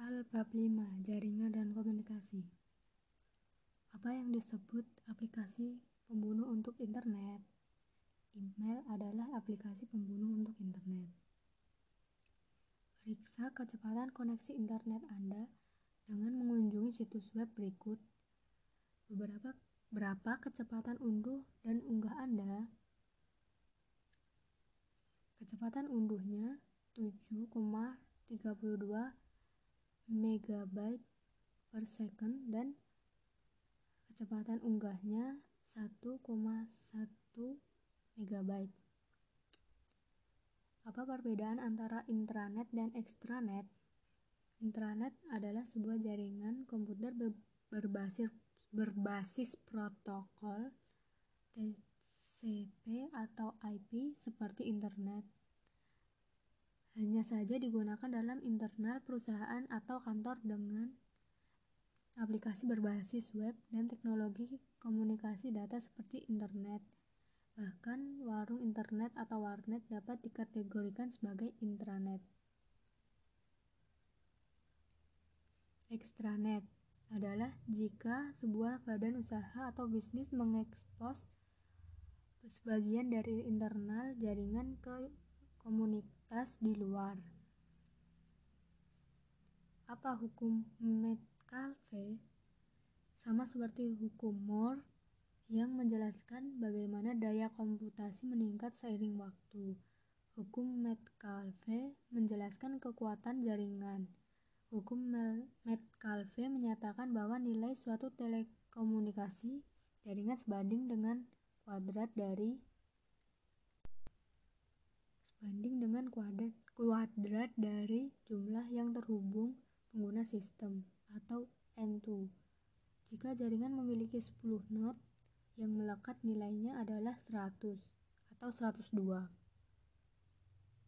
Al bab 5 Jaringan dan komunikasi Apa yang disebut aplikasi pembunuh untuk internet? Email adalah aplikasi pembunuh untuk internet. Periksa kecepatan koneksi internet Anda dengan mengunjungi situs web berikut. Beberapa berapa kecepatan unduh dan unggah Anda? Kecepatan unduhnya 7,32 megabyte per second dan kecepatan unggahnya 1,1 megabyte. Apa perbedaan antara intranet dan extranet? Intranet adalah sebuah jaringan komputer berbasis berbasis protokol TCP atau IP seperti internet hanya saja digunakan dalam internal perusahaan atau kantor dengan aplikasi berbasis web dan teknologi komunikasi data seperti internet. Bahkan warung internet atau warnet dapat dikategorikan sebagai intranet. Extranet adalah jika sebuah badan usaha atau bisnis mengekspos sebagian dari internal jaringan ke komunitas di luar. Apa hukum Metcalfe? Sama seperti hukum Moore yang menjelaskan bagaimana daya komputasi meningkat seiring waktu. Hukum Metcalfe menjelaskan kekuatan jaringan. Hukum Metcalfe menyatakan bahwa nilai suatu telekomunikasi jaringan sebanding dengan kuadrat dari banding dengan kuadrat, kuadrat dari jumlah yang terhubung pengguna sistem atau N2. Jika jaringan memiliki 10 node, yang melekat nilainya adalah 100 atau 102.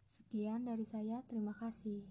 Sekian dari saya, terima kasih.